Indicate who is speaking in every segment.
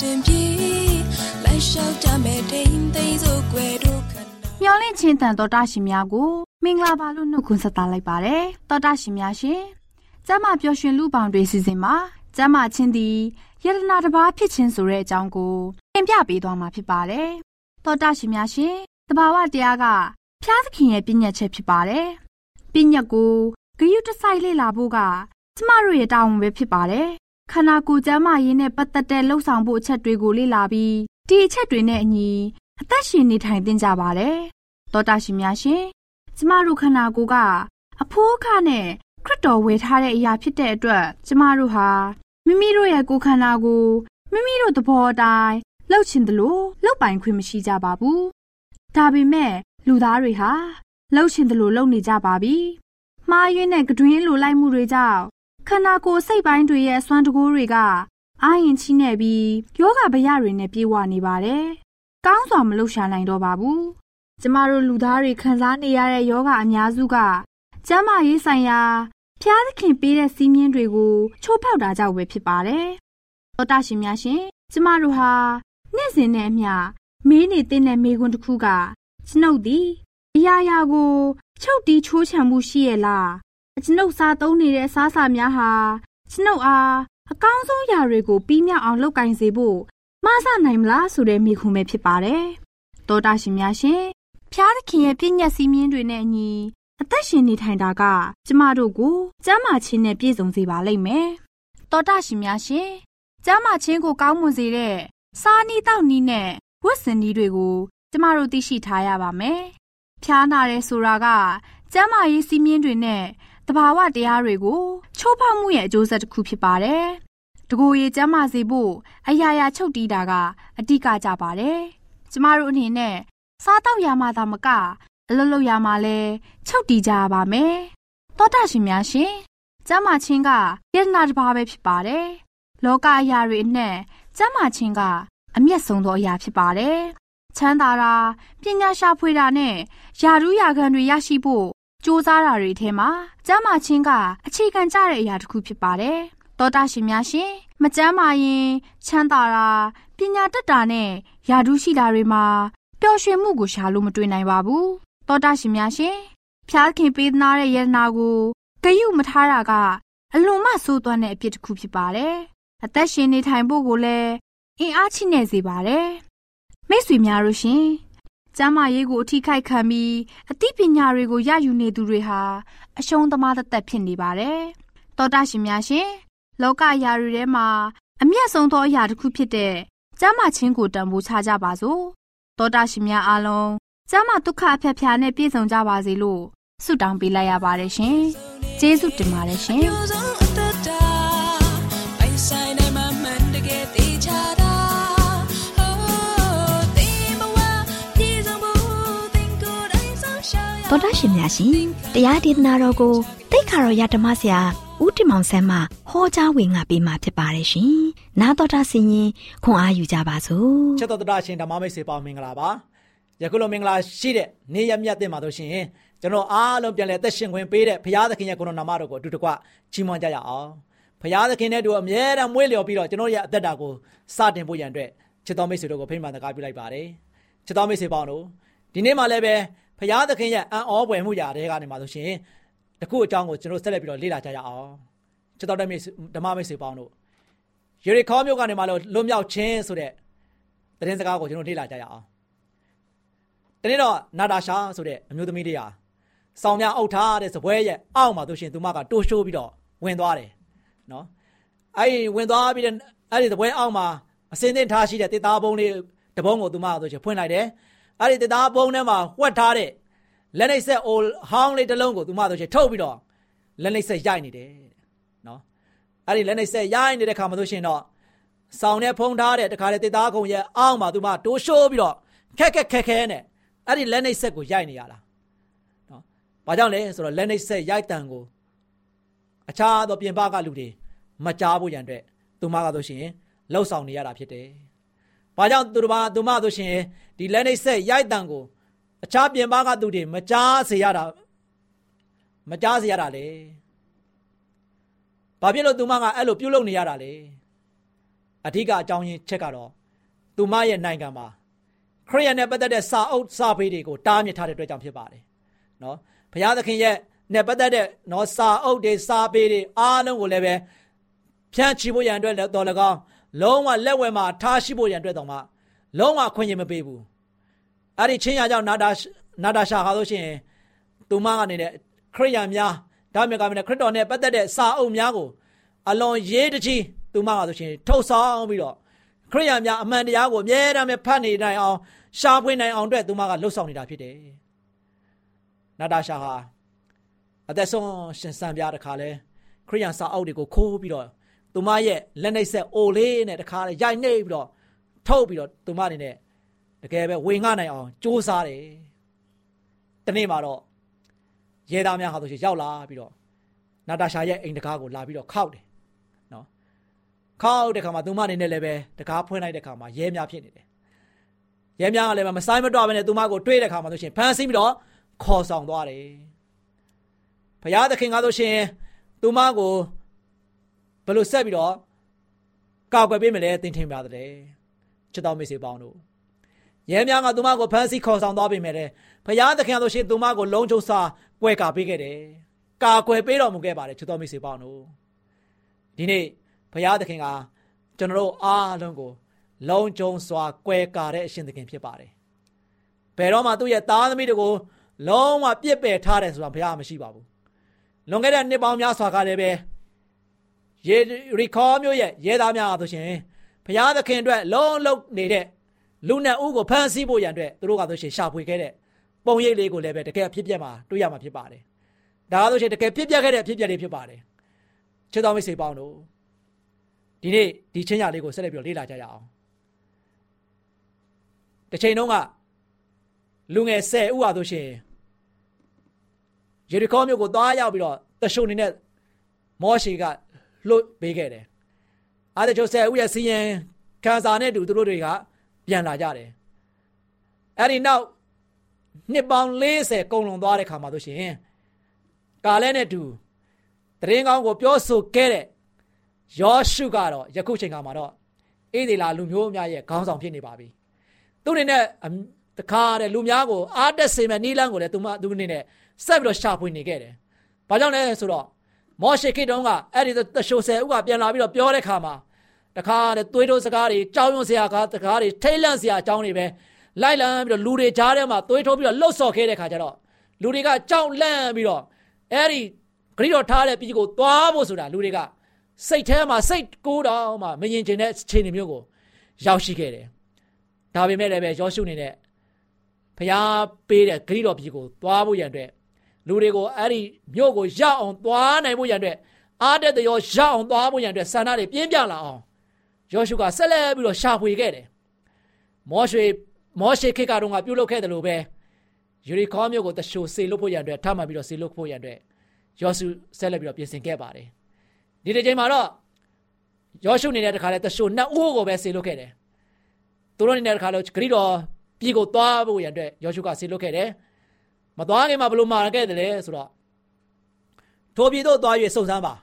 Speaker 1: ရှင်ပြေလိုက်လျှောက်ကြမဲ့ထိန်သိမ်းစို့ွယ်တို့ခန္ဓာမျောလင့်ချင်းတန်တော်တာရှင်များကိုမင်္ဂလာပါလို့နှုတ်ခွန်းဆက်သလိုက်ပါတယ်တော်တာရှင်များရှင်ကျမပျော်ရွှင်လူပေါင်းတွေစီစဉ်မှာကျမချင်းသည်ယရနာတစ်ပါးဖြစ်ခြင်းဆိုတဲ့အကြောင်းကိုသင်ပြပေးသွားမှာဖြစ်ပါတယ်တော်တာရှင်များရှင်တဘာဝတရားကဖျားသခင်ရဲ့ပြည့်ညတ်ချက်ဖြစ်ပါတယ်ပြည့်ညတ်ကိုဂရုတစိုက်လေ့လာဖို့ကကျမတို့ရဲ့တာဝန်ပဲဖြစ်ပါတယ် ခန္ဓာကိုယ်ကျန်းမာရေးနဲ့ပတ်သက်တဲ့လှုပ်ဆောင်ဖို့အချက်တွေကိုလေ့လာပြီးဒီအချက်တွေနဲ့အညီအသက်ရှင်နေထိုင်သင့်ကြပါတယ်။သောတာရှင်များရှင်ကျမတို့ခန္ဓာကိုယ်ကအဖိုးအခနဲ့ခရစ်တော်ဝေထားတဲ့အရာဖြစ်တဲ့အတွက်ကျမတို့ဟာမိမိတို့ရဲ့ကိုယ်ခန္ဓာကိုမိမိတို့သဘောအတိုင်းလှုပ်ချင်တယ်လို့လှုပ်ပိုင်ခွင့်မရှိကြပါဘူး။ဒါပေမဲ့လူသားတွေဟာလှုပ်ချင်တယ်လို့လှုပ်နေကြပါပြီ။မှားယွင်းတဲ့ကတွင်းလိုလိုက်မှုတွေကြောင့် ခန္ဓာကိုယ်စိတ်ပိုင်းတွေရဲ့အစွမ်းတကူတွေကအာရင်ချိနေပြီးယောဂဗျတွေနဲ့ပြေဝနေပါတယ်။ကောင်းစွာမလှုပ်ရှားနိုင်တော့ပါဘူး။ကျမတို့လူသားတွေခံစားနေရတဲ့ယောဂအများစုကကျန်းမာရေးဆိုင်ရာဖျားသခင်ပေးတဲ့စီးမြင်တွေကိုချိုးဖောက်တာကြောင့်ပဲဖြစ်ပါတယ်။သောတာရှင်များရှင်ကျမတို့ဟာနေ့စဉ်နဲ့အမျှမေးနေတဲ့မေခွန်းတစ်ခုကကျွန်ုပ်သည်အရာရာကိုချုပ်တီးချိုးချံမှုရှိရဲ့လား ကျွန်ုပ်စားသုံးနေတဲ့အစားအစာများဟာကျွန်ုပ်အားအကောင်းဆုံးရာတွေကိုပြီးမြောက်အောင်လုပ်ကင်စေဖို့မဆနိုင်မလားဆိုတဲ့မိခွန်းပဲဖြစ်ပါတယ်။တောတာရှင်များရှင်ဖျားသခင်ရဲ့ပြည့်ညက်စည်းမျဉ်းတွေနဲ့အညီအသက်ရှင်နေထိုင်တာက ကျမတို့ကိုကျမ်းမာခြင်းနဲ့ပြည့်စုံစေပါလိမ့်မယ်။တောတာရှင်များရှင်ကျမ်းမာခြင်းကိုကောင်းမွန်စေတဲ့စားနီးတောက်နီးနဲ့ဝတ်စင်နီးတွေကိုကျမတို့သိရှိထားရပါမယ်။ဖျားနာတယ်ဆိုတာကကျမ်းမာရေးစည်းမျဉ်းတွေနဲ့ တဘာဝတရားတွေကိုချိုးဖောက်မှုရဲ့အကျိုးဆက်တစ်ခုဖြစ်ပါတယ်။တကိုယ်ရေးကျမ်းမာစေဖို့အရာရာချုပ်တီးတာကအဓိကကြပါတယ်။ကျမတို့အနေနဲ့စားတော့ရမှသာမကအလုပ်လုပ်ရမှလည်းချုပ်တီးကြရပါမယ်။သောတာရှင်များရှင်ကျမ်းမာခြင်းကယတနာတစ်ပါးပဲဖြစ်ပါတယ်။လောကအရာတွေအနက်ကျမ်းမာခြင်းကအမျက်ဆုံးသောအရာဖြစ်ပါတယ်။ချမ်းသာတာပညာရှာဖွေတာနဲ့ယာရုယာခံတွေရရှိဖို့ စူးစမ်းတာတွေထဲမှာကျမ်းမာခြင်းကအခြေခံကျတဲ့အရာတစ်ခုဖြစ်ပါတယ်။တောတာရှင်များရှင်မကြမ်းပါရင်ချမ်းသာတာပညာတတ်တာနဲ့ယာဒူးရှိတာတွေမှာပျော်ရွှင်မှုကိုရှာလို့မတွေ့နိုင်ပါဘူးတောတာရှင်များရှင်ဖျားခင်ပေးသနာတဲ့ယန္နာကိုဂယုမထားတာကအလွန်မှဆိုးသွမ်းတဲ့အဖြစ်တစ်ခုဖြစ်ပါတယ်အသက်ရှင်နေထိုင်ဖို့ကိုလည်းအင်အားချိနဲ့စေပါတယ်မိတ်ဆွေများတို့ရှင် ကျမ်းမာရေးကိုအထိခိုက်ခံပြီးအသိပညာတွေကိုရယူနေသူတွေဟာအရှုံးသမားသက်ဖြစ်နေပါတယ်တောတာရှင်များရှင်လောကအရာတွေထဲမှာအမျက်ဆုံးသောအရာတစ်ခုဖြစ်တဲ့ကျမ်းမာခြင်းကိုတန်ဖိုးချကြပါစို့တောတာရှင်များအားလုံးကျမ်းမာဒုက္ခအဖျက်ဖျားနဲ့ပြည့်စုံကြပါစေလို့ဆုတောင်းပေးလိုက်ရပါတယ်ရှင်ကျေးဇူးတင်ပါတယ်ရှင်
Speaker 2: တော်တာရှင်များရှင်တရားဒေသနာတော်ကိုတိတ်ခါတော်ရဓမ္မဆရာဦးတင်မောင်ဆန်းမှဟောကြားဝင်ငါပေးมาဖြစ်ပါတယ်ရှင်။နာတော်တာဆင်ရင်ခွန်အားယူကြပါစို့။
Speaker 3: ချက်တော်တာရှင်ဓမ္မမိတ်ဆွေပေါင်းမင်္ဂလာပါ။ယခုလိုမင်္ဂလာရှိတဲ့နေ့ရက်မြတ်တဲ့မှာတို့ရှင်ကျွန်တော်အားလုံးပြန်လဲသက်ရှင်ခွင့်ပေးတဲ့ဘုရားသခင်ရဲ့ကိုယ်တော်နာမတော်ကိုအတူတကွချီးမွမ်းကြရအောင်။ဘုရားသခင်နဲ့တူအမြဲတမ်းမွေးလျော်ပြီးတော့ကျွန်တော်ရဲ့အသက်တာကိုစတင်ဖို့ရန်အတွက်ချစ်တော်မိတ်ဆွေတို့ကိုဖိမှန်တကားပြုလိုက်ပါတယ်။ချစ်တော်မိတ်ဆွေပေါင်းတို့ဒီနေ့မှလည်းပဲ ဖရာသခင်ရဲ့အံ့ဩပွေမှုရာတွေကနေမှာဆိုရှင်တခုအကြောင်းကိုကျွန်တော်ဆက်လက်ပြီးတော့လေ့လာကြရအောင်ချစ်တော်တဲ့မိဓမ္မမိတ်ဆွေပေါင်းတို့ယေရီခေါမြို့ကနေမှလို့လွတ်မြောက်ခြင်းဆိုတဲ့သတင်းစကားကိုကျွန်တော်လေ့လာကြရအောင်တနေ့တော့နာတာရှာဆိုတဲ့အမျိုးသမီးလေးဟာဆောင်းများအုပ်ထားတဲ့စပွဲရဲ့အောက်မှာဆိုရှင်သူမကတိုးရှိုးပြီးတော့ဝင်သွားတယ်နော်အဲ့ဒီဝင်သွားပြီးတဲ့အဲ့ဒီစပွဲအောက်မှာအစင်းသင်းထားရှိတဲ့တစ်သားပုံးလေးတပုံးကိုသူမကဆိုရှင်ဖွင့်လိုက်တယ် အဲ့ဒီတသားပုံးထဲမှာဝှက်ထားတဲ့လက်နှိပ်ဆက်အိုဟောင်းလေးတစ်လုံးကိုသူမတို့ချင်းထုတ်ပြီးတော့လက်နှိပ်ဆက်ရိုက်နေတယ်နော်အဲ့ဒီလက်နှိပ်ဆက်ရိုက်နေတဲ့ခါမှာဆိုရှင်တော့ဆောင်းနဲ့ဖုံးထားတဲ့တခါလေတသားကုံရဲ့အောက်မှာသူမတိုးရှိုးပြီးတော့ခက်ခက်ခက်ခဲနဲ့အဲ့ဒီလက်နှိပ်ဆက်ကိုရိုက်နေရတာနော်ဘာကြောင့်လဲဆိုတော့လက်နှိပ်ဆက်ရိုက်တန်ကိုအခြားသောပြင်ပကလူတွေမကြားဖို့ရန်အတွက်သူမကဆိုရှင်လှုပ်ဆောင်နေရတာဖြစ်တယ် ဘာကြောင့်သူတို့ဘာသူမဆိုရှင်ဒီလက်နှိပ်ဆက်ရိုက်တံကိုအခြားပြင်ပကသူတွေမကြားစေရတာမကြားစေရတာလေဘာဖြစ်လို့သူမကအဲ့လိုပြုတ်လုံနေရတာလဲအဓိကအကြောင်းရင်းချက်ကတော့သူမရဲ့နိုင်ငံမှာခရိယန်နဲ့ပတ်သက်တဲ့စာအုပ်စာပေတွေကိုတားမြစ်ထားတဲ့အတွက်ကြောင့်ဖြစ်ပါတယ်နော်ဘုရားသခင်ရဲ့နဲ့ပတ်သက်တဲ့နော်စာအုပ်တွေစာပေတွေအားလုံးကိုလည်းပဲဖြန့်ချီဖို့ရန်အတွက်တော်၎င်း လုံးဝလက်ဝဲမှာထားရှိဖို့ရန်အတွက်တော့မှလုံးဝခွင့်ရမပေးဘူးအဲ့ဒီချင်းရကြောင့်နာတာနာတာရှာဟာလို့ရှိရင်သူမကနေနဲ့ခရိယန်များဒါမြကမနဲ့ခရစ်တော်နဲ့ပတ်သက်တဲ့စာအုပ်များကိုအလွန်ရေးတကြီးသူမကဆိုရှင်ထုတ်ဆောင်ပြီးတော့ခရိယန်များအမှန်တရားကိုအမြဲတမ်းဖတ်နေနိုင်အောင်ရှားဖွေနိုင်အောင်အတွက်သူမကလှုပ်ဆောင်နေတာဖြစ်တယ်နာတာရှာဟာအသက်ဆုံးရှင်စံပြားတခါလဲခရိယန်စာအုပ်တွေကိုခိုးပြီးတော့ သူမရဲ့လက်နှိပ်ဆက်အိုလေးနဲ့တခါလေရိုက်နှိပ်ပြီးတော့ထုတ်ပြီးတော့သူမအနေနဲ့တကယ်ပဲဝေငှနိုင်အောင်စ조사တယ်တနေ့မှာတော့ရဲသားများဟာဆိုရှင်ရောက်လာပြီးတော့နာတာရှာရဲ့အိမ်တကားကိုလာပြီးတော့ခောက်တယ်နော်ခောက်တဲ့ခါမှာသူမအနေနဲ့လည်းပဲတကားဖွင့်လိုက်တဲ့ခါမှာရဲများဖြစ်နေတယ်ရဲများကလည်းမဆိုင်မတော့ဘဲနဲ့သူမကိုတွေးတဲ့ခါမှာဆိုရှင်ဖမ်းဆီးပြီးတော့ခေါ်ဆောင်သွားတယ်ဘုရားသခင်ကဆိုရှင်သူမကို ဘယ်လိုဆက်ပြီးတော့ကောက်ွယ်ပေးမလဲသင်ထင်ပါတယ်ချစ်တော်မိတ်ဆွေပေါင်းတို့ရဲများကသူမကိုဖမ်းဆီးခေါ်ဆောင်သွားပေမဲ့ဘုရားသခင်တို့ရှင်သူမကိုလုံးချုံစာကွဲကာပေးခဲ့တယ်ကာကွယ်ပေးတော်မူခဲ့ပါတယ်ချစ်တော်မိတ်ဆွေပေါင်းတို့ဒီနေ့ဘုရားသခင်ကကျွန်တော်တို့အားလုံးကိုလုံးကျုံစွာကွဲကာတဲ့အရှင်သခင်ဖြစ်ပါတယ်ဘယ်တော့မှသူ့ရဲ့သားသမီးတွေကိုလုံးဝပြစ်ပယ်ထားတယ်ဆိုတာဘုရားမရှိပါဘူးလွန်ခဲ့တဲ့နှစ်ပေါင်းများစွာကလည်းပဲ ယေရီခေါမျိုးရဲ့ရဲသားများဆိုရှင်ဘုရားသခင်အတွက်လုံးလုံးနေတဲ့လူနဲ့ဦးကိုဖမ်းဆီးဖို့ရန်အတွက်သူတို့ကဆိုရှင်ရှာဖွေခဲ့တဲ့ပုံရိပ်လေးကိုလည်းပဲတကယ်ဖြစ်ပျက်မှာတွေ့ရမှာဖြစ်ပါတယ်။ဒါကဆိုရှင်တကယ်ဖြစ်ပျက်ခဲ့တဲ့ဖြစ်ပျက်လေးဖြစ်ပါတယ်။ချစ်တော်မိတ်ဆွေပေါင်းတို့ဒီနေ့ဒီချင်းရလေးကိုဆက်လက်ပြီးလေ့လာကြရအောင်။တစ်ချိန်တုန်းကလူငယ်10ဦးဟာဆိုရှင်ယေရီခေါမြို့ကိုသွားရောက်ပြီးတော့တရှုံနေနဲ့မောရှေက လွတ်ပေးခဲ့တယ်။အားတချို့10ဦးရဲ့စီရင်ခံစာနဲ့တူသူတို့တွေကပြန်လာကြတယ်အဲ့ဒီနောက်နှစ်ပေါင်း40ကုန်လွန်သွားတဲ့ခါမှာဆိုရှင်ကာလဲနဲ့တူတရင်ကောင်းကိုပြောဆိုခဲ့တဲ့ယောရှုကတော့ယခုချိန်ခါမှာတော့အေဒီလာလူမျိုးများရဲ့ခေါင်းဆောင်ဖြစ်နေပါပြီသူအနေနဲ့တခါတဲ့လူများကိုအားတက်စေမဲ့နီးလန်းကိုလည်းသူမသူအနေနဲ့ဆက်ပြီးတော့ရှာဖွေနေခဲ့တယ်ဘာကြောင့်လဲဆိုတော့ မောရှေခေတုန်းကအဲ့ဒီတရှိုဆယ်ဦးကပြန်လာပြီးတော့ပြောတဲ့ခါမှာတခါတဲ့သွေးတိုးစကားတွေကြောင်းရုံစရာကားစကားတွေထိတ်လန့်စရာအကြောင်းတွေပဲလိုက်လံပြီးတော့လူတွေကြားထဲမှာသွေးထိုးပြီးတော့လှုပ်ဆော်ခဲ့တဲ့ခါကျတော့လူတွေကကြောက်လန့်ပြီးတော့အဲ့ဒီဂရိတော်ထားတဲ့ပြည်ကိုသွားဖို့ဆိုတာလူတွေကစိတ်ထဲမှာစိတ်ကိုးတော့မှမရင်ကျင်တဲ့အခြေအနေမျိုးကိုရောက်ရှိခဲ့တယ်။ဒါပေမဲ့လည်းပဲယောရှုအနေနဲ့ဖျားပေးတဲ့ဂရိတော်ပြည်ကိုသွားဖို့ရန်အတွက် လူတွေကိုအဲ့ဒီမြို့ကိုရောက်အောင်သွားနိုင်ဖို့ရန်အတွက်အားတက်တဲ့ရောရောက်အောင်သွားဖို့ရန်အတွက်ဆန္ဒတွေပြင်းပြလာအောင်ယောရှုကဆက်လက်ပြီးတော့ရှာဖွေခဲ့တယ်။မောရှေမောရှေခေတ်ကတော့ပြုလုပ်ခဲ့တယ်လို့ပဲယူရီခေါမြို့ကိုတရှိုစေလို့ဖို့ရန်အတွက်ထပ်မံပြီးတော့စေလို့ဖို့ရန်အတွက်ယောရှုဆက်လက်ပြီးတော့ပြင်ဆင်ခဲ့ပါတယ်ဒီတစ်ချိန်မှာတော့ယောရှုနေတဲ့တခါလဲတရှိုနှစ်ဦးကိုပဲစေလို့ခဲ့တယ်သူတို့နေတဲ့တခါလဲဂရိတော်ပြည်ကိုသွားဖို့ရန်အတွက်ယောရှုကစေလို့ခဲ့တယ် မသွားခင်မှာဘလို့မာခဲ့တယ်လဲဆိုတော့ထိုပြည်သို့သွား၍စုံစမ်းပါ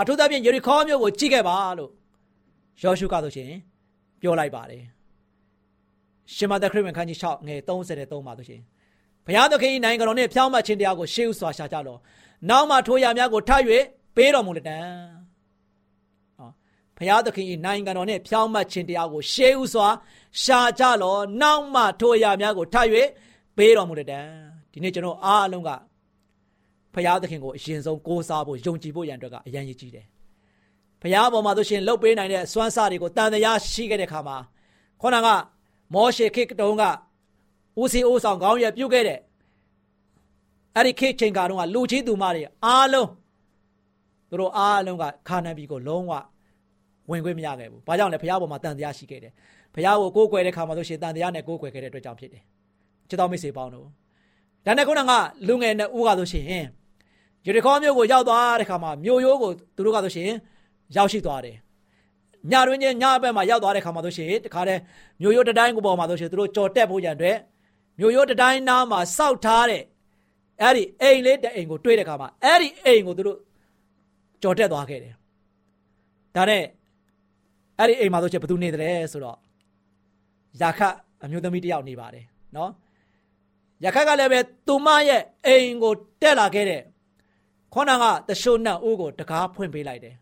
Speaker 3: အထူးသဖြင့်ယေရီခေါမြို့ကိုကြည့်ခဲ့ပါလို့ယောရှုကဆိုရှင်ပြောလိုက်ပါတယ်ရှင်မသက်ခရစ်ဝင်ခန်းကြီး6ငယ်33မှာဆိုရှင်ဘုရားသခင်၏နိုင်ငံတော်နှင့်ဖြောင်းမှခြင်းတရားကိုရှေးဥစွာရှာကြလောနောက်မှထိုရာများကိုထပ်၍ပေးတော်မူလက်တံနော်ဘုရားသခင်၏နိုင်ငံတော်နှင့်ဖြောင်းမှခြင်းတရားကိုရှေးဥစွာရှာကြလောနောက်မှထိုရာများကိုထပ်၍ပေးတော်မူလက်တံ ဒီနေ့ကျွန်တော်အားလုံးကဘုရားသခင်ကိုအရင်ဆုံးကိုးစားဖို့ယုံကြည်ဖို့ရန်အတွက်ကအရန်ရည်ကြီးတယ်ဘုရားပေါ်မှာဆိုရှင်လှုပ်ပေးနိုင်တဲ့စွမ်းစားတွေကိုတန်တရားရှိခဲ့တဲ့ခါမှာခေါင်းကမောရှေခေတ်တုန်းကဦးစီးဦးဆောင်ခေါင်းရပြုတ်ခဲ့တဲ့အဲ့ဒီခေတ်ချိန်ကတော့လူချင်းသူမတွေအားလုံးသူတို့အားလုံးကခါနန်ပြည်ကိုလုံးဝဝင်ခွင့်မရခဲ့ဘူး။ဘာကြောင့်လဲဘုရားပေါ်မှာတန်တရားရှိခဲ့တယ်။ဘုရားကိုကိုးကွယ်တဲ့ခါမှာဆိုရှင်တန်တရားနဲ့ကိုးကွယ်ခဲ့တဲ့အတွက်ကြောင့်ဖြစ်တယ်။ချစ်တော်မိတ်ဆွေပေါင်းတို့ ဒါနဲ့ခုနကလူငယ်နဲ့ဦးကဆိုရှင်ယူရီခေါမြို့ကိုရောက်သွားတဲ့ခါမှာမြို့ရိုးကိုသူတို့ကဆိုရှင်ရောက်ရှိသွားတယ်။ညတွင်ချင်းညဘက်မှာရောက်သွားတဲ့ခါမှာဆိုရှင်တခါတည်းမြို့ရိုးတတိုင်းကိုပေါ်မှာဆိုရှင်သူတို့ကြော်တက်ဖို့ရန်အတွက်မြို့ရိုးတတိုင်းနားမှာစောက်ထားတဲ့အဲ့ဒီအိမ်လေးတအိမ်ကိုတွေးတဲ့ခါမှာအဲ့ဒီအိမ်ကိုသူတို့ကြော်တက်သွားခဲ့တယ်ဒါနဲ့အဲ့ဒီအိမ်မှာဆိုချက်ဘယ်သူနေတယ်ဆိုတော့ယာခအမျိုးသမီးတယောက်နေပါတယ်နော် ယာခကလည်းပဲသူမရဲ့အိမ်ကိုတက်လာခဲ့တဲ့ခေါနကတရှုံနတ်ဦးကိုတကားဖွင့်ပေးလိုက်တယ်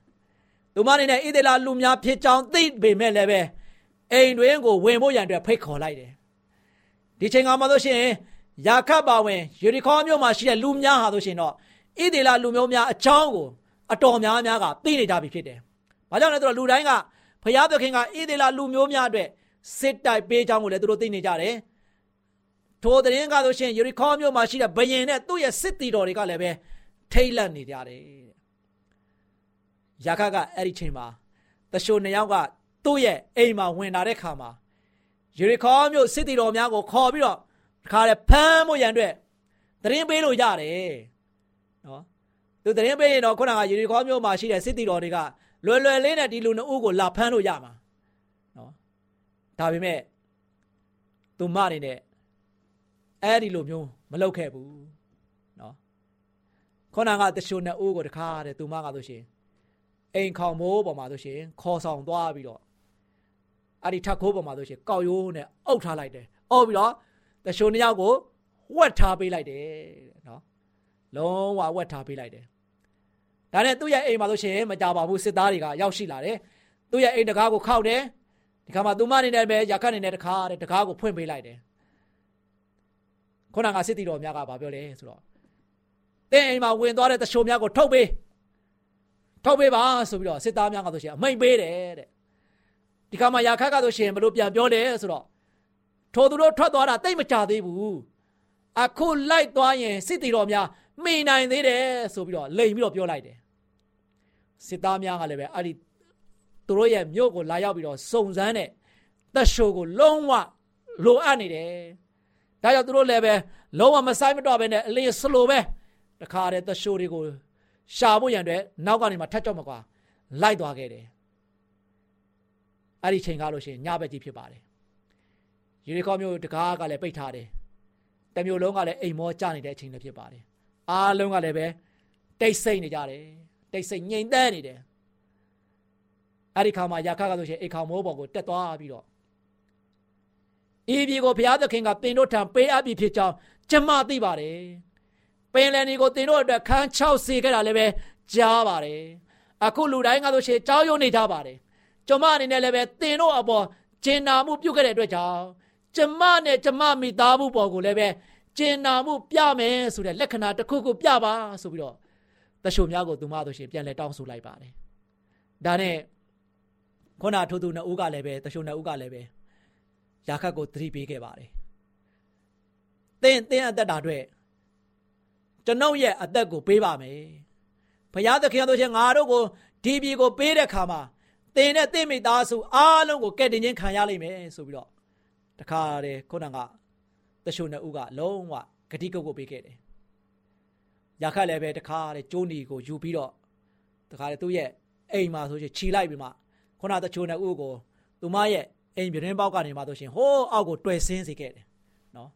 Speaker 3: သူမအနေနဲ့ဣသေလလူများဖြစ်ကြောင်းသိပေမဲ့လည်းပဲအိမ်တွင်ကိုဝင်ဖို့ရန်အတွက်ဖိတ်ခေါ်လိုက်တယ်ဒီချိန်ကမှဆိုရှင်ယာခတ်ပါဝင်ယေရီခေါမြို့မှာရှိတဲ့လူများဟာဆိုရှင်တော့ဣသေလလူမျိုးများအချောင်းကိုအတော်များများကသိနေကြပြီဖြစ်တယ်။ဘာကြောင့်လဲဆိုတော့လူတိုင်းကဖျားသခင်ကဣသေလလူမျိုးများအတွက်စစ်တိုက်ပေးကြောင်းကိုလည်းသူတို့သိနေကြတယ်။ ထိုသတင်းကဆိုရှင်ယေရီခေါမြို့မှာရှိတဲ့ဘယင်နဲ့သူ့ရဲ့စစ်တီတော်တွေကလည်းပဲထိတ်လန့်နေကြတယ်။ယာခတ်ကအဲ့ဒီချိန်မှာတရှိုနှစ်ယောက်ကသူ့ရဲ့အိမ်မှာဝင်လာတဲ့ခါမှာယေရီခေါမြို့စစ်တီတော်များကိုခေါ်ပြီးတော့တခါလေဖမ်းဖို့ရန်အတွက်သတင်းပေးလို့ရတယ်နော်သူသတင်းပေးရင်တော့ခုနကယေရီခေါမြို့မှာရှိတဲ့စစ်တီတော်တွေကလွယ်လွယ်လေးနဲ့ဒီလူနှစ်ဦးကိုလာဖမ်းလို့ရမှာနော်ဒါပေမဲ့သူမအနေနဲ့ အဲ့ဒီလိုမျိုးမလုပ်ခဲ့ဘူးနော်ခုနကတချို့နှစ်ဦးကိုတခါတဲ့သူမကဆိုရှင်အိမ်ခေါင်မိုးပေါ်မှာဆိုရှင်ခေါ်ဆောင်သွားပြီးတော့အဲ့ဒီထက်ခိုးပေါ်မှာဆိုရှင်ကောက်ရိုးနဲ့အုပ်ထားလိုက်တယ်။အော်ပြီးတော့တရှိုးနှစ်ယောက်ကိုဝက်ထားပေးလိုက်တယ်နော်လုံးဝဝက်ထားပေးလိုက်တယ်ဒါနဲ့သူ့ရဲ့အိမ်မှာဆိုရှင်မကြပါဘူးစစ်သားတွေကရောက်ရှိလာတယ်သူ့ရဲ့အိမ်တကားကိုခောက်တယ်ဒီခါမှာသူမအနေနဲ့ပဲရခတ်နေတဲ့တကားတဲ့တကားကိုဖွင့်ပေးလိုက်တယ် ခုနကစစ်တီတော်များကဗာပြောလဲဆိုတော့တင်းအိမ်မှာဝင်သွားတဲ့တရှိုးများကိုထုတ်ပေးထုတ်ပေးပါဆိုပြီးတော့စစ်သားများကဆိုရှင်အမိန်ပေးတယ်တဲ့ဒီခါမှာရခတ်ကဆိုရှင်ဘလို့ပြန်ပြောလဲဆိုတော့ထိုသူတို့ထွက်သွားတာတိတ်မကြသေးဘူးအခုလိုက်သွားရင်စစ်တီတော်များမိနိုင်သေးတယ်ဆိုပြီးတော့လိန်ပြီးတော့ပြောလိုက်တယ်စစ်သားများကလည်းပဲအဲ့ဒီသူတို့ရဲ့မြို့ကိုလာရောက်ပြီးတော့စုံစမ်းတဲ့သက်ရှိုးကိုလုံးဝလိုအပ်နေတယ် ဒါကြောင့်သူတို့လည်းပဲလုံးဝမဆိုင်မတော့ဘဲနဲ့အလင်းစလိုပဲတခါတည်းသက်ရှိုးတွေကိုရှာဖို့ရန်အတွက်နောက်ကနေမှထပ်ကြောက်မကွာလိုက်သွားခဲ့တယ်အဲ့ဒီချိန်ကားလို့ရှိရင်ညဘက်ကြီးဖြစ်ပါတယ်ယူနီကောမျိုးတကားကလည်းပိတ်ထားတယ်တမျိုးလုံးကလည်းအိမ်မောကျနေတဲ့အချိန်လည်းဖြစ်ပါတယ်အားလုံးကလည်းပဲတိတ်ဆိတ်နေကြတယ်တိတ်ဆိတ်ငြိမ်သက်နေတယ်အဲ့ဒီခါမှာယာခကဆိုရှင်အိမ်ခေါမိုးပေါ်ကိုတက်သွားပြီးတော့ ဤပြည်ကိုဘုရားသခင်ကတင်တို့ထံပေးအပ်ပြီးဖြစ်ကြောင်းကျမသိပါတယ်ပင်လယ်နီကိုတင်တို့အတွက်ခန်း6စီခဲ့တာလည်းပဲကြားပါတယ်အခုလူတိုင်းကဆိုရှင်ကြောက်ရွံ့နေကြပါတယ်ကျမအနေနဲ့လည်းပဲတင်တို့အပေါ်ကျင်နာမှုပြုတ်ခဲ့တဲ့အတွက်ကြောင့်ကျမနဲ့ကျမမိသားစုပေါ်ကိုလည်းပဲကျင်နာမှုပြမယ်ဆိုတဲ့လက္ခဏာတစ်ခုခုပြပါဆိုပြီးတော့တရှုံများကိုသူမဆိုရှင်ပြန်လဲတောင်းဆိုလိုက်ပါတယ်ဒါနဲ့ခုနထိုးသူနှစ်ဦးကလည်းပဲတရှုံနှစ်ဦးကလည်းပဲ ရာခတ်ကိုသတိပေးခဲ့ပါတယ်။တင်းတင်းအသက်တာအတွက်ကျွန်ုပ်ရဲ့အသက်ကိုပေးပါမယ်။ဘုရားသခင်တို့ချင်းငါတို့ကိုဒီပြည်ကိုပေးတဲ့ခါမှာတင်းနဲ့တင်းမိသားစုအားလုံးကိုကဲ့တင်ခြင်းခံရလိမ့်မယ်ဆိုပြီးတော့တခါတည်းခုနကတရှုံနှစ်ဦးကလုံးဝဂတိကုတ်ကိုပေးခဲ့တယ်။ရာခတ်လည်းပဲတခါတည်းကျိုးနီကိုယူပြီးတော့တခါတည်းသူ့ရဲ့အိမ်မှာဆိုချင်ခြီလိုက်ပြီးမှခုနတချိုနှစ်ဦးကိုသူမရဲ့ အိမ်ပြတင်းပေါက်ကနေမှဆိုရှင်ဟိုးအောက်ကိုတွယ်ဆင်းစေခဲ့တယ်နော်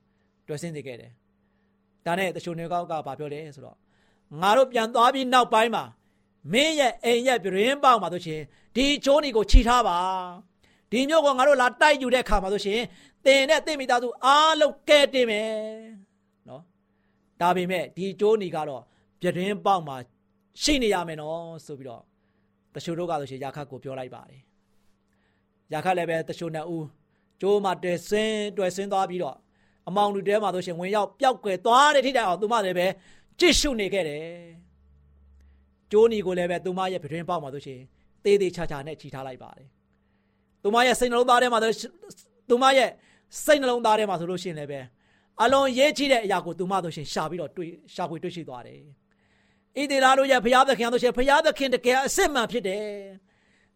Speaker 3: တွယ်ဆင်းစေခဲ့တယ်ဒါနဲ့တချို့နေကောက်ကဘာပြောလဲဆိုတော့ငါတို့ပြန်သွားပြီးနောက်ပိုင်းမှာမင်းရဲ့အိမ်ရဲ့ပြတင်းပေါက်မှာဆိုရှင်ဒီချိုးနီကိုခြိထားပါဒီမျိုးကငါတို့လာတိုက်ယူတဲ့ခါမှာဆိုရှင်တင်နဲ့တင့်မိသားစုအားလုံးကဲတင်မယ်နော်ဒါပေမဲ့ဒီချိုးနီကတော့ပြတင်းပေါက်မှာရှိနေရမယ်နော်ဆိုပြီးတော့တချို့တို့ကဆိုရှင်ရာခတ်ကိုပြောလိုက်ပါတယ် ရာခတ်လည်းပဲတချို့နှစ်ဦးကျိုးမှာတွယ်ဆင်းတွယ်ဆင်းသွားပြီးတော့အမောင်လူတဲမှာဆိုရှင်ဝင်ရောက်ပျောက်ကွယ်သွားတဲ့ထိတိုင်အောင်သူမလည်းပဲကြစ်ရှုနေခဲ့တယ်ကျိုးနီကိုလည်းပဲသူမရဲ့ပြတင်းပေါက်မှာဆိုရှင်သေးသေးချာချာနဲ့ခြိထားလိုက်ပါတယ်သူမရဲ့စိတ်နှလုံးသားထဲမှာသူမရဲ့စိတ်နှလုံးသားထဲမှာဆိုလို့ရှိရင်လည်းပဲအလွန်ရေးကြည့်တဲ့အရာကိုသူမဆိုရှင်ရှာပြီးတော့တွေ့ရှာဖွေတွေ့ရှိသွားတယ်ဣသေလတို့ရဲ့ဘုရားသခင်တို့ရှင်ဘုရားသခင်တကယ်အစစ်မှန်ဖြစ်တယ်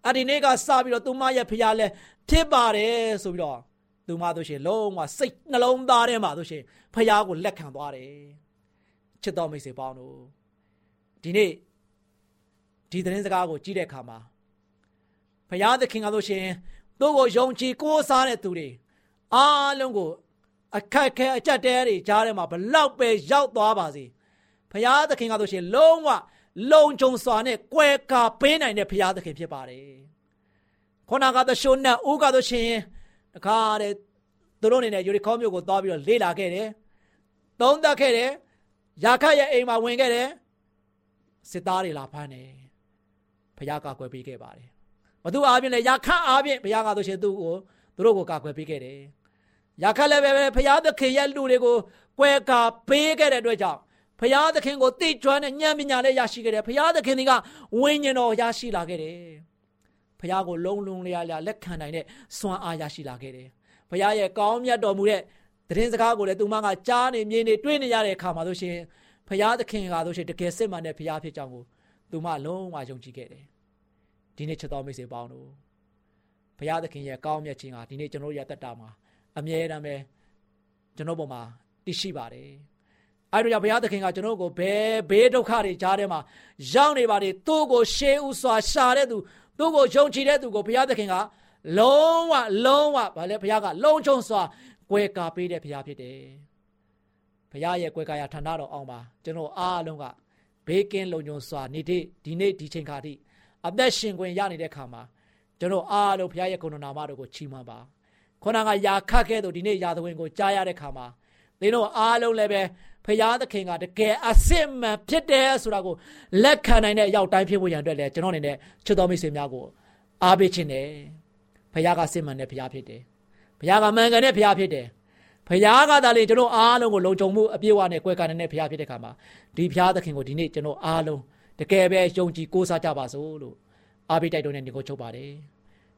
Speaker 3: အဲ့ဒီနေ့ကစပြီးတော့သူမရဲ့ဖျားလဲဖြစ်ပါတယ်ဆိုပြီးတော့သူမတို့ရှင်လုံးဝစိတ်နှလုံးသားထဲမှာတို့ရှင်ဖျားကိုလက်ခံသွားတယ်ချစ်တော်မိတ်ဆွေပေါင်းတို့ဒီနေ့ဒီသတင်းစကားကိုကြည့်တဲ့အခါမှာဖျားသခင်ကတို့ရှင်သူ့ကိုယုံကြည်ကိုးစားတဲ့သူတွေအားလုံးကိုအခက်ခဲအကြက်တဲတွေကြားထဲမှာဘလောက်ပဲရောက်သွားပါစေဖျားသခင်ကတို့ရှင်လုံးဝ လုံခြုံစွာနဲ့ကွယ်ကာပေးနိုင်တဲ့ဘုရားသခင်ဖြစ်ပါတယ်ခုနကသရှုံနဲ့ဦးကဆိုရှင်တခါတဲ့သူတို့အနေနဲ့ယူရီခေါမြို့ကိုသွားပြီးတော့လေ့လာခဲ့တယ်သုံးသပ်ခဲ့တယ်ယာခတ်ရဲ့အိမ်မှာဝင်ခဲ့တယ်စစ်သားတွေလာဖမ်းတယ်ဘုရားကကွယ်ပေးခဲ့ပါတယ်ဘသူအားဖြင့်လဲယာခတ်အားဖြင့်ဘုရားကဆိုရှင်သူ့ကိုသူတို့ကိုကကွယ်ပေးခဲ့တယ်ယာခတ်လည်းပဲဘုရားသခင်ရဲ့လူတွေကိုကွယ်ကာပေးခဲ့တဲ့အတွက်ကြောင့် ဖရာသခင်ကိုသိကျွမ်းတဲ့ဉာဏ်ပညာလည်းရရှိခဲ့တယ်ဖရာသခင်ကဝိညာဉ်တော်ရရှိလာခဲ့တယ်ဖရာကိုလုံးလုံးလျားလျားလက်ခံနိုင်တဲ့စွမ်းအားရရှိလာခဲ့တယ်ဖရာရဲ့ကောင်းမြတ်တော်မူတဲ့သတင်းစကားကိုလည်းသူမကကြားနေမြင်နေတွေ့နေရတဲ့အခါမှာဆိုရှင်ဖရာသခင်ကဆိုရှင်တကယ်စစ်မှန်တဲ့ဖရာဖြစ်ကြောင်းကိုသူမလုံးဝယုံကြည်ခဲ့တယ်ဒီနေ့ချက်တော်မိတ်ဆွေပေါင်းတို့ဘုရားသခင်ရဲ့ကောင်းမြတ်ခြင်းဟာဒီနေ့ကျွန်တော်ရဲ့တက်တာမှာအမြဲတမ်းပဲကျွန်တော်ပေါ်မှာတည်ရှိပါတယ် အဲ့တော့ဘုရားသခင်ကကျွန်တော်ကိုဘယ်ဘေးဒုက္ခတွေကြားထဲမှာရောက်နေပါလေသူ့ကိုရှေးဥစွာရှာတဲ့သူသူ့ကိုယုံကြည်တဲ့သူကိုဘုရားသခင်ကလုံးဝလုံးဝဗာလဲဘုရားကလုံခြုံစွာကွယ်ကာပေးတဲ့ဘုရားဖြစ်တယ်ဘုရားရဲ့ကွယ်ကာရဌာနတော်အောင်ပါကျွန်တော်အားလုံးကဘေးကင်းလုံခြုံစွာနေတဲ့ဒီနေ့ဒီချိန်ခါထိအသက်ရှင်ခွင့်ရနေတဲ့ခါမှာကျွန်တော်အားလုံးဘုရားရဲ့ဂုဏနာမတော်ကိုချီးမွမ်းပါခொနကယာခတ်ခဲ့သူဒီနေ့ယာသဝင်ကိုကြားရတဲ့ခါမှာသင်တို့အားလုံးလည်းပဲ ဖရာသခင်ကတကယ်အစစ်မှန်ဖြစ်တယ်ဆိုတာကိုလက်ခံနိုင်တဲ့အရောက်တိုင်းဖြစ်ဖို့ရန်အတွက်လည်းကျွန်တော်အနေနဲ့ချစ်တော်မိတ်ဆွေများကိုအားပေးခြင်းတယ်ဖရာကစစ်မှန်တဲ့ဖရာဖြစ်တယ်ဖရာကမှန်ကန်တဲ့ဖရာဖြစ်တယ်ဖရာကသာလေကျွန်တော်အားလုံးကိုလုံခြုံမှုအပြည့်အဝနဲ့ကွယ်ကာနေတဲ့ဖရာဖြစ်တဲ့ခါမှာဒီဖရာသခင်ကိုဒီနေ့ကျွန်တော်အားလုံးတကယ်ပဲယုံကြည်ကိုးစားကြပါစို့လို့အားပေးတိုက်တွန်းတဲ့ညီကိုချုပ်ပါတယ်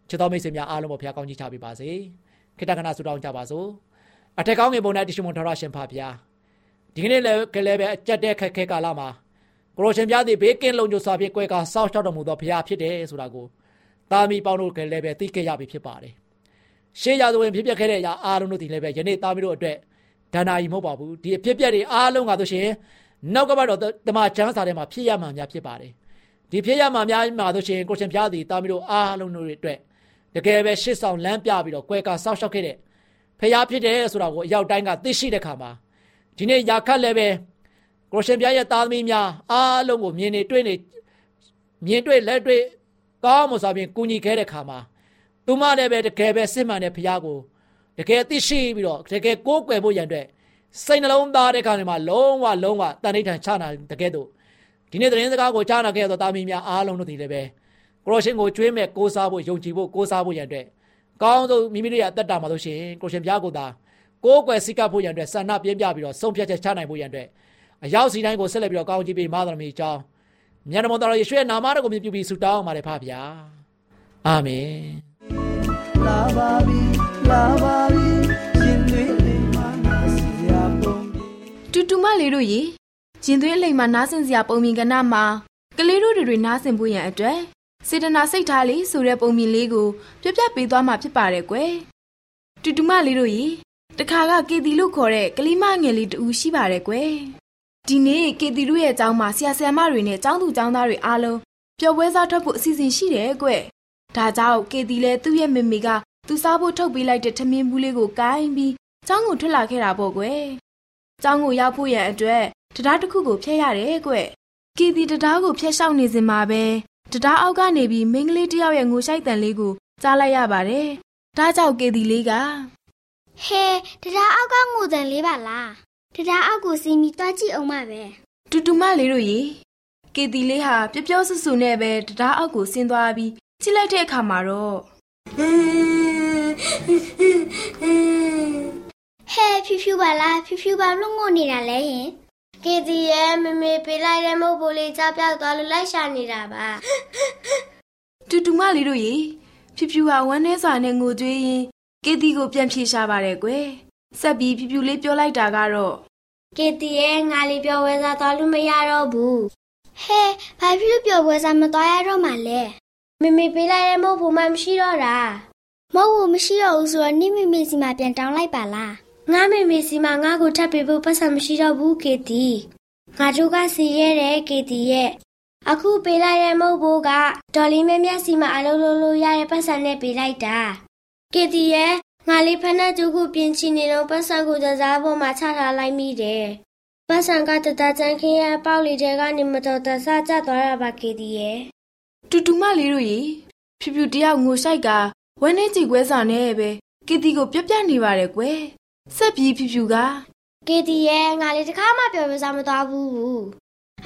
Speaker 3: ချစ်တော်မိတ်ဆွေများအားလုံးကိုဖရာကောင်းကြီးချပေးပါစေခိတ္တကနာဆုတောင်းကြပါစို့အထက်ကောင်းငယ်ပုံနဲ့တရှိမွန်ထရရှင်ဖာဖျား ဒီကနေ့လည်းကလေးပဲအကြက်တဲ့ခက်ခဲကာလမှာကိုရိုရှင်ပြားသည်ဘေးကင်းလုံခြုံစွာဖြင့်ကွဲကာစောင့်ရှောက်တော်မူသောဘုရားဖြစ်တယ်ဆိုတာကိုတာမီပေါင်းတို့ကလည်းပဲသိခဲ့ရပြီဖြစ်ပါတယ်ရှေးရာဇဝင်ဖြစ်ပျက်ခဲ့တဲ့အရာအားလုံးတို့ဒီလည်းပဲယနေ့တာမီတို့အတွက်ဒဏ္ဍာရီမဟုတ်ပါဘူးဒီအဖြစ်ပျက်တွေအားလုံးကဆိုရှင်နောက်ကဘတော့တမချန်းစာထဲမှာဖြစ်ရမှများဖြစ်ပါတယ်ဒီဖြစ်ရမှများမှာဆိုရှင်ကိုရှင်ပြားသည်တာမီတို့အားလုံးတို့အတွက်တကယ်ပဲရှစ်ဆောင်လမ်းပြပြီးတော့ကွဲကာစောင့်ရှောက်ခဲ့တဲ့ဖျားဖြစ်တယ်ဆိုတာကိုအရောက်တိုင်းကသိရှိတဲ့ခါမှာ ဒီနေ့ယာခတ်လည်းပဲကိုရှင်ပြရဲ့သားသမီးများအားလုံးကိုမြင်နေတွေ့နေမြင်တွေ့လက်တွေ့ကောင်းမွန်စွာဖြင့်ကူညီခဲ့တဲ့ခါမှာသူမလည်းပဲတကယ်ပဲစစ်မှန်တဲ့ဘုရားကိုတကယ်သိရှိပြီးတော့တကယ်ကိုးကွယ်ဖို့ရန်အတွက်စိတ်နှလုံးသားတဲ့ခါမှာလုံးဝလုံးဝတန်ဋိဌာန်ချနာတကယ်တော့ဒီနေ့သတင်းစကားကိုကြားနာခဲ့သောတာမီများအားလုံးတို့ဒီလည်းပဲကိုရရှင်ကိုကျွေးမဲ့ကိုးစားဖို့ယုံကြည်ဖို့ကိုးစားဖို့ရန်အတွက်ကောင်းဆုံးမိမိတို့ရဲ့အသက်တာမှာလို့ရှိရင်ကိုရှင်ဘုရားကိုသာ ကိုးကွယ်စိတ်ကပ်ဖို့ရန်အတွက်ဆန္ဒပြင်းပြပြီးတော့ဆုံးဖြတ်ချက်ချနိုင်ဖို့ရန်အတွက်အရောက်စီတိုင်းကိုဆက်လက်ပြီးတော့ကောင်းချီးပေးမာသမီအကြောင်းမြတ်တော်တော်ယေရှုရဲ့နာမတော်ကိုမြည်ပြီးဆုတောင်းပါတယ်ဖပါဗျာအာမင်လာပါပြီလာပါပြီရှင်
Speaker 4: သွေးလေးမှာနာစရာပုံတူတူမလေးတို့ရေရင်သွေးလိမ်မှာနားဆင်စရာပုံမြင်ကဏ္ဍမှာကလေးတို့တွေနားဆင်ဖို့ရန်အတွက်စေတနာစိတ်ထားလေးဆိုတဲ့ပုံမြင်လေးကိုပြပြပေးသွားမှာဖြစ်ပါတယ်ကွယ်တူတူမလေးတို့ရေ တခါကကေတီလို့ခေါ်တဲ့ကလေးမငယ်လေးတူရှိပါတယ်ကွယ်ဒီနေ့ကေတီတို့ရဲ့အကြောင်းမှာဆရာဆရာမတွေနဲ့ကျောင်းသူကျောင်းသားတွေအားလုံးပျော်ပွဲစားထွက်ဖို့အစီအစဉ်ရှိတယ်ကွဒါကြောင့်ကေတီလည်းသူ့ရဲ့မေမေကသူစားဖို့ထုတ်ပေးလိုက်တဲ့ထမင်းဘူးလေးကိုကိုင်းပြီးကျောင်းကိုထွက်လာခဲ့တာပေါ့ကွယ်ကျောင်းကိုရောက်ဖို့ရန်အတွက်တရားတစ်ခုကိုဖျက်ရတယ်ကွကီတီတရားကိုဖျက်ရှောက်နေစင်မှာပဲတရားအောက်ကနေပြီးမိန်းကလေးတယောက်ရဲ့ငိုရှိုက်တန်လေးကိုကြားလိုက်ရပါတယ်ဒါကြောင့်ကေတီလေးက
Speaker 5: ဟဲတရားအောက်ကငိုတန်လေးပါလားတရားအောက်ကိုစီးပြီးတွားကြည့်အောင်ပါပဲ
Speaker 4: တူတူမလေးတို့ရေကေတီလေးဟာပျော့ပျော့ဆူဆူနဲ့ပဲတရားအောက်ကိုဆင်းသွားပြီးကြည့်လိုက်တဲ့အခါမှာတော့ဟဲ
Speaker 5: ဖြူဖြူပါလားဖြူဖြူပါလို့ငိုနေတာလဲဟင်ကေတီရဲ့မမေပေးလိုက်တဲ့မုတ်ပိုးလေးကြားပြောက်သွားလို့လိုက်ရှာနေတာပါ
Speaker 4: တူတူမလေးတို့ရေဖြူဖြူဟာဝမ်းနေစွာနဲ့ငိုကြွေးရင်း ကေတီကိုပြန်ဖြေရှာပါတယ်ကွယ်ဆက်ပြီးဖြူဖြူလေးပြောလိုက်တာကတော့
Speaker 5: ကေတီရဲ့ငါလေးပြောဝဲစားသွားလို့မရတော့ဘူးဟဲဘာဖြစ်လို့ပြောဝဲစားမသွားရတော့မှလဲမမေပေးလိုက်တဲ့မုတ်ဖို့မှမရှိတော့တာမဟုတ်ဘူးမရှိတော့ဘူးဆိုတော့နိမိမိစီမှာပြန်တောင်းလိုက်ပါလားငါမေမေစီမှာငါ့ကိုထပ်ပေးဖို့ပတ်စံမရှိတော့ဘူးကေတီငါတို့ကစီရဲတဲ့ကေတီရဲ့အခုပေးလိုက်တဲ့မုတ်ဘိုးကဒေါ်လေးမဲမြတ်စီမှာအလုံးလုံးလို့ရတဲ့ပတ်စံနဲ့ပေးလိုက်တာ ကေတီရဲ့ငါလေးဖက်နှက်ကျုပ်ကိုပြင်ချင်နေတော့ပတ်စံကိုတစားပေါ်မှာချထားလိုက်မိတယ်ပတ်စံကတတချန်ခင်းရပေါက်လေးတဲကနေမတော်တဆကျသွားတာပါကေတီရဲ့
Speaker 4: တူတူမလေးတို့ရေဖြူဖြူတယောက်ငိုဆိုင်ကဝမ်းနေကြည်ခွဲစာနဲ့ပဲကီတီကိုပြပြနေပါတယ်ကွယ်ဆက်ပြီးဖြူဖြူက
Speaker 5: ကီတီရဲ့ငါလေးတခါမှပျော်ပွဲစားမသွားဘူး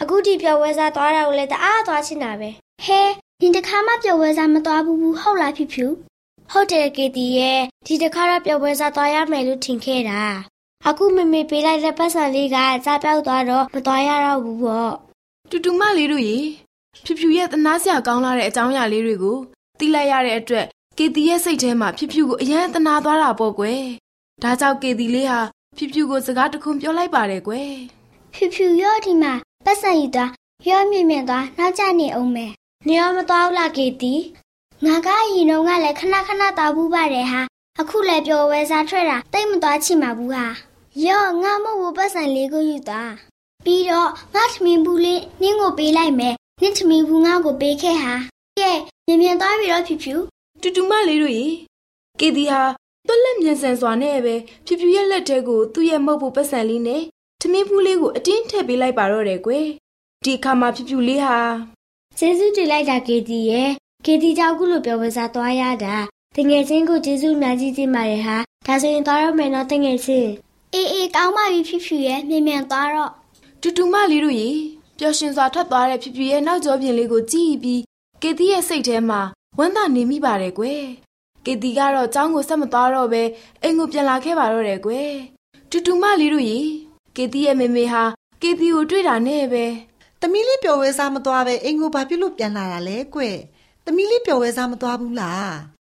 Speaker 5: အခုဒီပျော်ပွဲစားသွားတာကိုလည်းတအားသွားချင်တာပဲဟဲဒီတခါမှပျော်ပွဲစားမသွားဘူးဟုတ်လားဖြူဖြူ ဟုတ်တယ်ကီတီရဲ့ဒီတခါတော့ပျော်ပွဲစားသွားရမယ်လို့ထင်ခဲ့တာအခုမမေပေးလိုက်တဲ့ပတ်စံလေးကစားပြောက်သွားတော့မသွားရတော့ဘူးပေါ့
Speaker 4: တူတူမလေးတို့ရေဖြူဖြူရဲ့တနာစရာကောင်းလာတဲ့အကြောင်းအရာလေးတွေကိုသိလိုက်ရတဲ့အတွက်ကီတီရဲ့စိတ်ထဲမှာဖြူဖြူကိုအယံတနာသွားတာပေါ့ကွယ်။ဒါကြောင့်ကီတီလေးဟာဖြူဖြူကိုစကားတခုပြောလိုက်ပါတယ်ကွယ်။
Speaker 5: ဖြူဖြူရောဒီမှာပတ်စံယူသွားရောမြင့်မြင့်သွားနောက်ကျနေအောင်မယ်။နေရောမသွားဘူးလားကီတီ။ ငါကအရင်တော့ကလည်းခဏခဏတောက်ဘူးပါတယ်ဟာ။အခုလည်းပျော်ဝဲစားထွက်တာတိတ်မသွားချင်ပါဘူးဟာ။ရောငါမဟုတ်ဘူးပတ်စံလေးကိုယူသွား။ပြီးတော့ငါထမင်းဘူးလေးနင်းကိုပေးလိုက်မယ်။နင်းထမင်းဘူးငါ့ကိုပေးခဲ့ဟာ။ကဲမြင်မြင်သွားပြီတော့ဖြူဖြူ
Speaker 4: တူတူမလေးတို့ရေကီတီဟာတွက်လက်မြန်ဆန်စွာနဲ့ပဲဖြူဖြူရဲ့လက်ထဲကိုသူ့ရဲ့မုတ်ဖို့ပတ်စံလေးနဲ့ထမင်းဖူးလေးကိုအတင်းထည့်ပေးလိုက်ပါတော့တယ်ကွယ်ဒီအခါမှာဖြူဖြူလေးဟာ
Speaker 5: ကျေးဇူးတင်လိုက်တာကေတီရဲ့ ကေတီကြောင့်ခုလိုပြောဝစားသွားရတာတငယ်ချင်းကိုကျေးဇူးများကြီးတင်ပါတယ်ဟာဒါဆိုရင်သွားရမယ်နော်တငယ်ချင်းအေးအေးကောင်းပါပြီဖြူဖြူရဲ့မြန်မြန်သွားတော့
Speaker 4: တူတူမလေးတို့ရေပျော်ရွှင်စွာထွက်သွားတဲ့ဖြူဖြူရဲ့နောက်ကျောပြင်လေးကိုကြည့်ပြီးကေတီရဲ့စိတ်ထဲမှာဝမ်းသာနေမိပါတယ်ကွယ်ကေတီကတော့ចောင်းကိုဆက်မသွားတော့ပဲအိမ်ကိုပြန်လာခဲ့ပါတော့တယ်ကွယ်တူတူမလေးတို့ရေကေတီရဲ့မေမေဟာကေတီကိုတွေ့တာနဲ့ပဲ
Speaker 6: သမီးလေးပျော်ဝဲစားမသွားပဲအိမ်ကိုဘာဖြစ်လို့ပြန်လာတာလဲကွ သမီးလေးပျော်ဝဲစားမသွားဘူးလား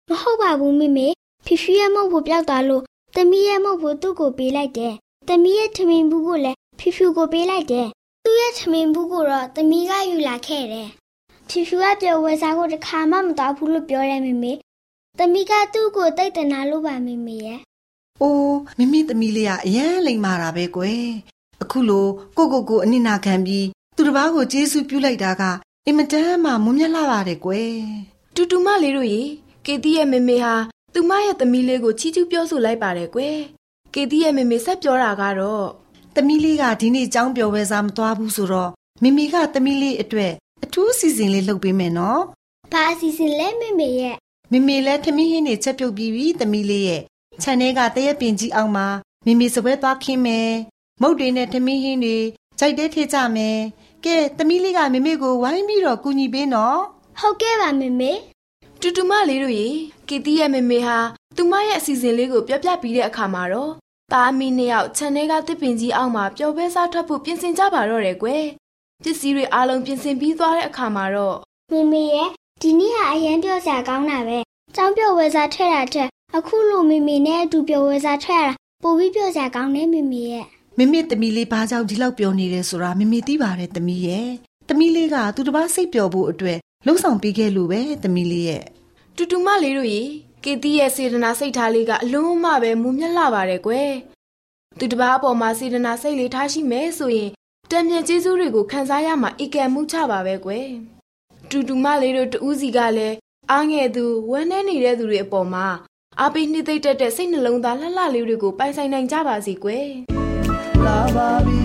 Speaker 5: မဟုတ်ပါဘူးမေမေဖီဖီရဲ့မုတ်ဖို့ပြောက်သွားလို့သမီးရဲ့မုတ်ဖို့သူ့ကိုပေးလိုက်တယ်သမီးရဲ့ထမင်းဘူးကိုလည်းဖီဖီကိုပေးလိုက်တယ်သူ့ရဲ့ထမင်းဘူးကိုတော့သမီးကယူလာခဲ့တယ်ဖီဖီကပျော်ဝဲစားကိုတစ်ခါမှမသွားဘူးလို့ပြောတယ်မေမေသမီးကသူ့ကိုတိတ်တနာလို့ပါမေမေရဲ့။
Speaker 6: အိုးမိမိသမီးလေးကအရန်လိမ်မာတာပဲကွယ်။အခုလိုကိုကိုကိုအနစ်နာခံပြီးသူတစ်ပါးကိုကျေးဇူးပြုလိုက်တာက အင်မတန်မှမွန်မြတ်လာပါတယ်ကွယ်။
Speaker 4: တူတူမလေးတို့ရေကေတီရဲ့မေမေဟာသူမရဲ့သမီးလေးကိုချီးကျူးပြောဆိုလိုက်ပါတယ်ကွယ်။ကေတီရဲ့မေမေဆက်ပြောတာကတော့
Speaker 6: သမီးလေးကဒီနေ့ကြောင်းပြောပွဲစားမသွားဘူးဆိုတော့မိမိကသမီးလေးအတွက်အထူးစီစဉ်လေးလုပ်ပေးမယ်နော်။
Speaker 7: ဘာအစီအစဉ်လဲမေမေရဲ့
Speaker 6: မေမေလည်းထမင်းဟင်းတွေချက်ပြုတ်ပြီးပြီသမီးလေးရဲ့ခြံထဲကတရက်ပင်ကြီးအောင်မှာမေမေစပွဲသွားခင်းမယ်မုတ်တွေနဲ့ထမင်းဟင်းတွေကြိုက်တဲ့ထေကြမယ် ကဲသမီးလေးကမေမေကိုဝိုင်းပြီးတော့ကူညီပေးနော်
Speaker 7: ဟုတ်ကဲ့ပါမေမေ
Speaker 4: တူတူမလေးတို့ရေကီတီရဲ့မေမေဟာသူမရဲ့အစီအစဉ်လေးကိုပြပြပြီးတဲ့အခါမှာတော့တာအမီနှစ်ယောက်ခြံထဲကတစ်ပင်ကြီးအောက်မှာပျော်ပဲစားထွက်ဖို့ပြင်ဆင်ကြပါတော့တယ်ကွယ်ပစ္စည်းတွေအားလုံးပြင်ဆင်ပြီးသွားတဲ့အခါမှာတော့
Speaker 7: မေမေရဲ့ဒီနေ့ဟာအရင်ပြောစရာကောင်းတာပဲ။ကျောင်းပြောဝဲစားထွက်တာထက်အခုလိုမေမေနဲ့အတူပြောဝဲစားထွက်ရတာပိုပြီးပြောစရာကောင်းနေမေမေရဲ့။
Speaker 6: မေမေသမီးလေးဘာကြောင့်ဒီလောက်ပြောနေတယ်ဆိုတာမေမေသိပါတယ်သမီးရဲ့။သမီးလေးကသူတစ်ပါးစိတ်ပျော်ဖို့အတွက်လှုပ်ဆောင်ပေးခဲ့လို့ပဲသမီးလေးရဲ့။
Speaker 4: တူတူမလေးတို့ရေကေတီရဲ့စေတနာစိတ်ထားလေးကအလုံးမပဲမူမြတ်လာပါတယ်ကွယ်။သူတစ်ပါးအပေါ်မှာစေတနာစိတ်လေးထားရှိမယ်ဆိုရင်တံမြန်ကျေးဇူးတွေကိုခံစားရမှာအကံမှုချပါပဲကွယ်။တူတူမလေးတို့တူးစီကလည်းအားငယ်သူဝမ်းနည်းနေတဲ့သူတွေအပေါ်မှာအားပေးနှစ်သိမ့်တတ်တဲ့စိတ်နှလုံးသားလှလှလေးတွေကိုပိုင်ဆိုင်နိုင်ကြပါစေကွယ် လာပါပြီ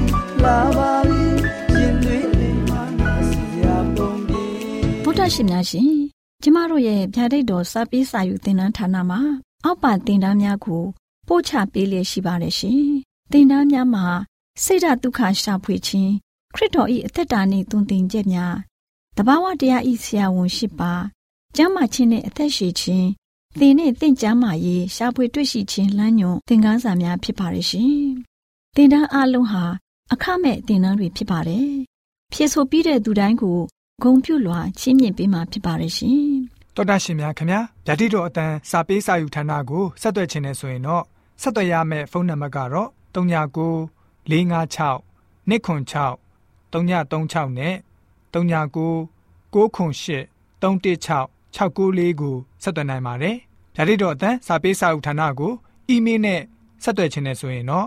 Speaker 4: လာပါပြီရင်သွေးလေးမှနာစီရပုံ
Speaker 2: ပြေဗုဒ္ဓရှင်များရှင်ကျမတို့ရဲ့ဗျာဒိတ်တော်စာပေးစာယူသင်တန်းဌာနမှာအောက်ပါသင်တန်းများကိုပို့ချပေးလျက်ရှိပါတယ်ရှင်သင်တန်းများမှာစိတ်ဓာတ်ဒုက္ခရှာဖွေခြင်းခရစ်တော်၏အသက်တာနှင့်သွန်သင်ချက်များတဘာဝတရားဤဆရာဝန်ရှိပါကျမ်းမာခြင်းနဲ့အသက်ရှည်ခြင်းသင်နဲ့သင်ကျမ်းမာရေးရှားဖွေတွေ့ရှိခြင်းလမ်းညွန်သင်ခန်းစာများဖြစ်ပါရဲ့ရှင်။ သင်တန်းအလုံးဟာအခမဲ့သင်တန်းတွေဖြစ်ပါတယ်။ဖြစ်ဆိုပြီးတဲ့သူတိုင်းကိုဂုံပြုလွှာချင်းမြင့်ပေးမှာဖြစ်ပါရဲ့ရှင်။
Speaker 8: တော်တာရှင်များခင်ဗျာဗျာတိတော်အတန်းစာပေးစာယူဌာနကိုဆက်သွယ်ခြင်းနဲ့ဆိုရင်တော့ဆက်သွယ်ရမယ့်ဖုန်းနံပါတ်ကတော့39 656 296 336နဲ့39 98 316 694ကိုဆက်သွင်းနိုင်ပါတယ်။ဒါ့အပြင်အတန်းစာပေးစာဥထာဏာကိုအီးမေးလ်နဲ့ဆက်သွယ်ခြင်းနဲ့ဆိုရင်တော့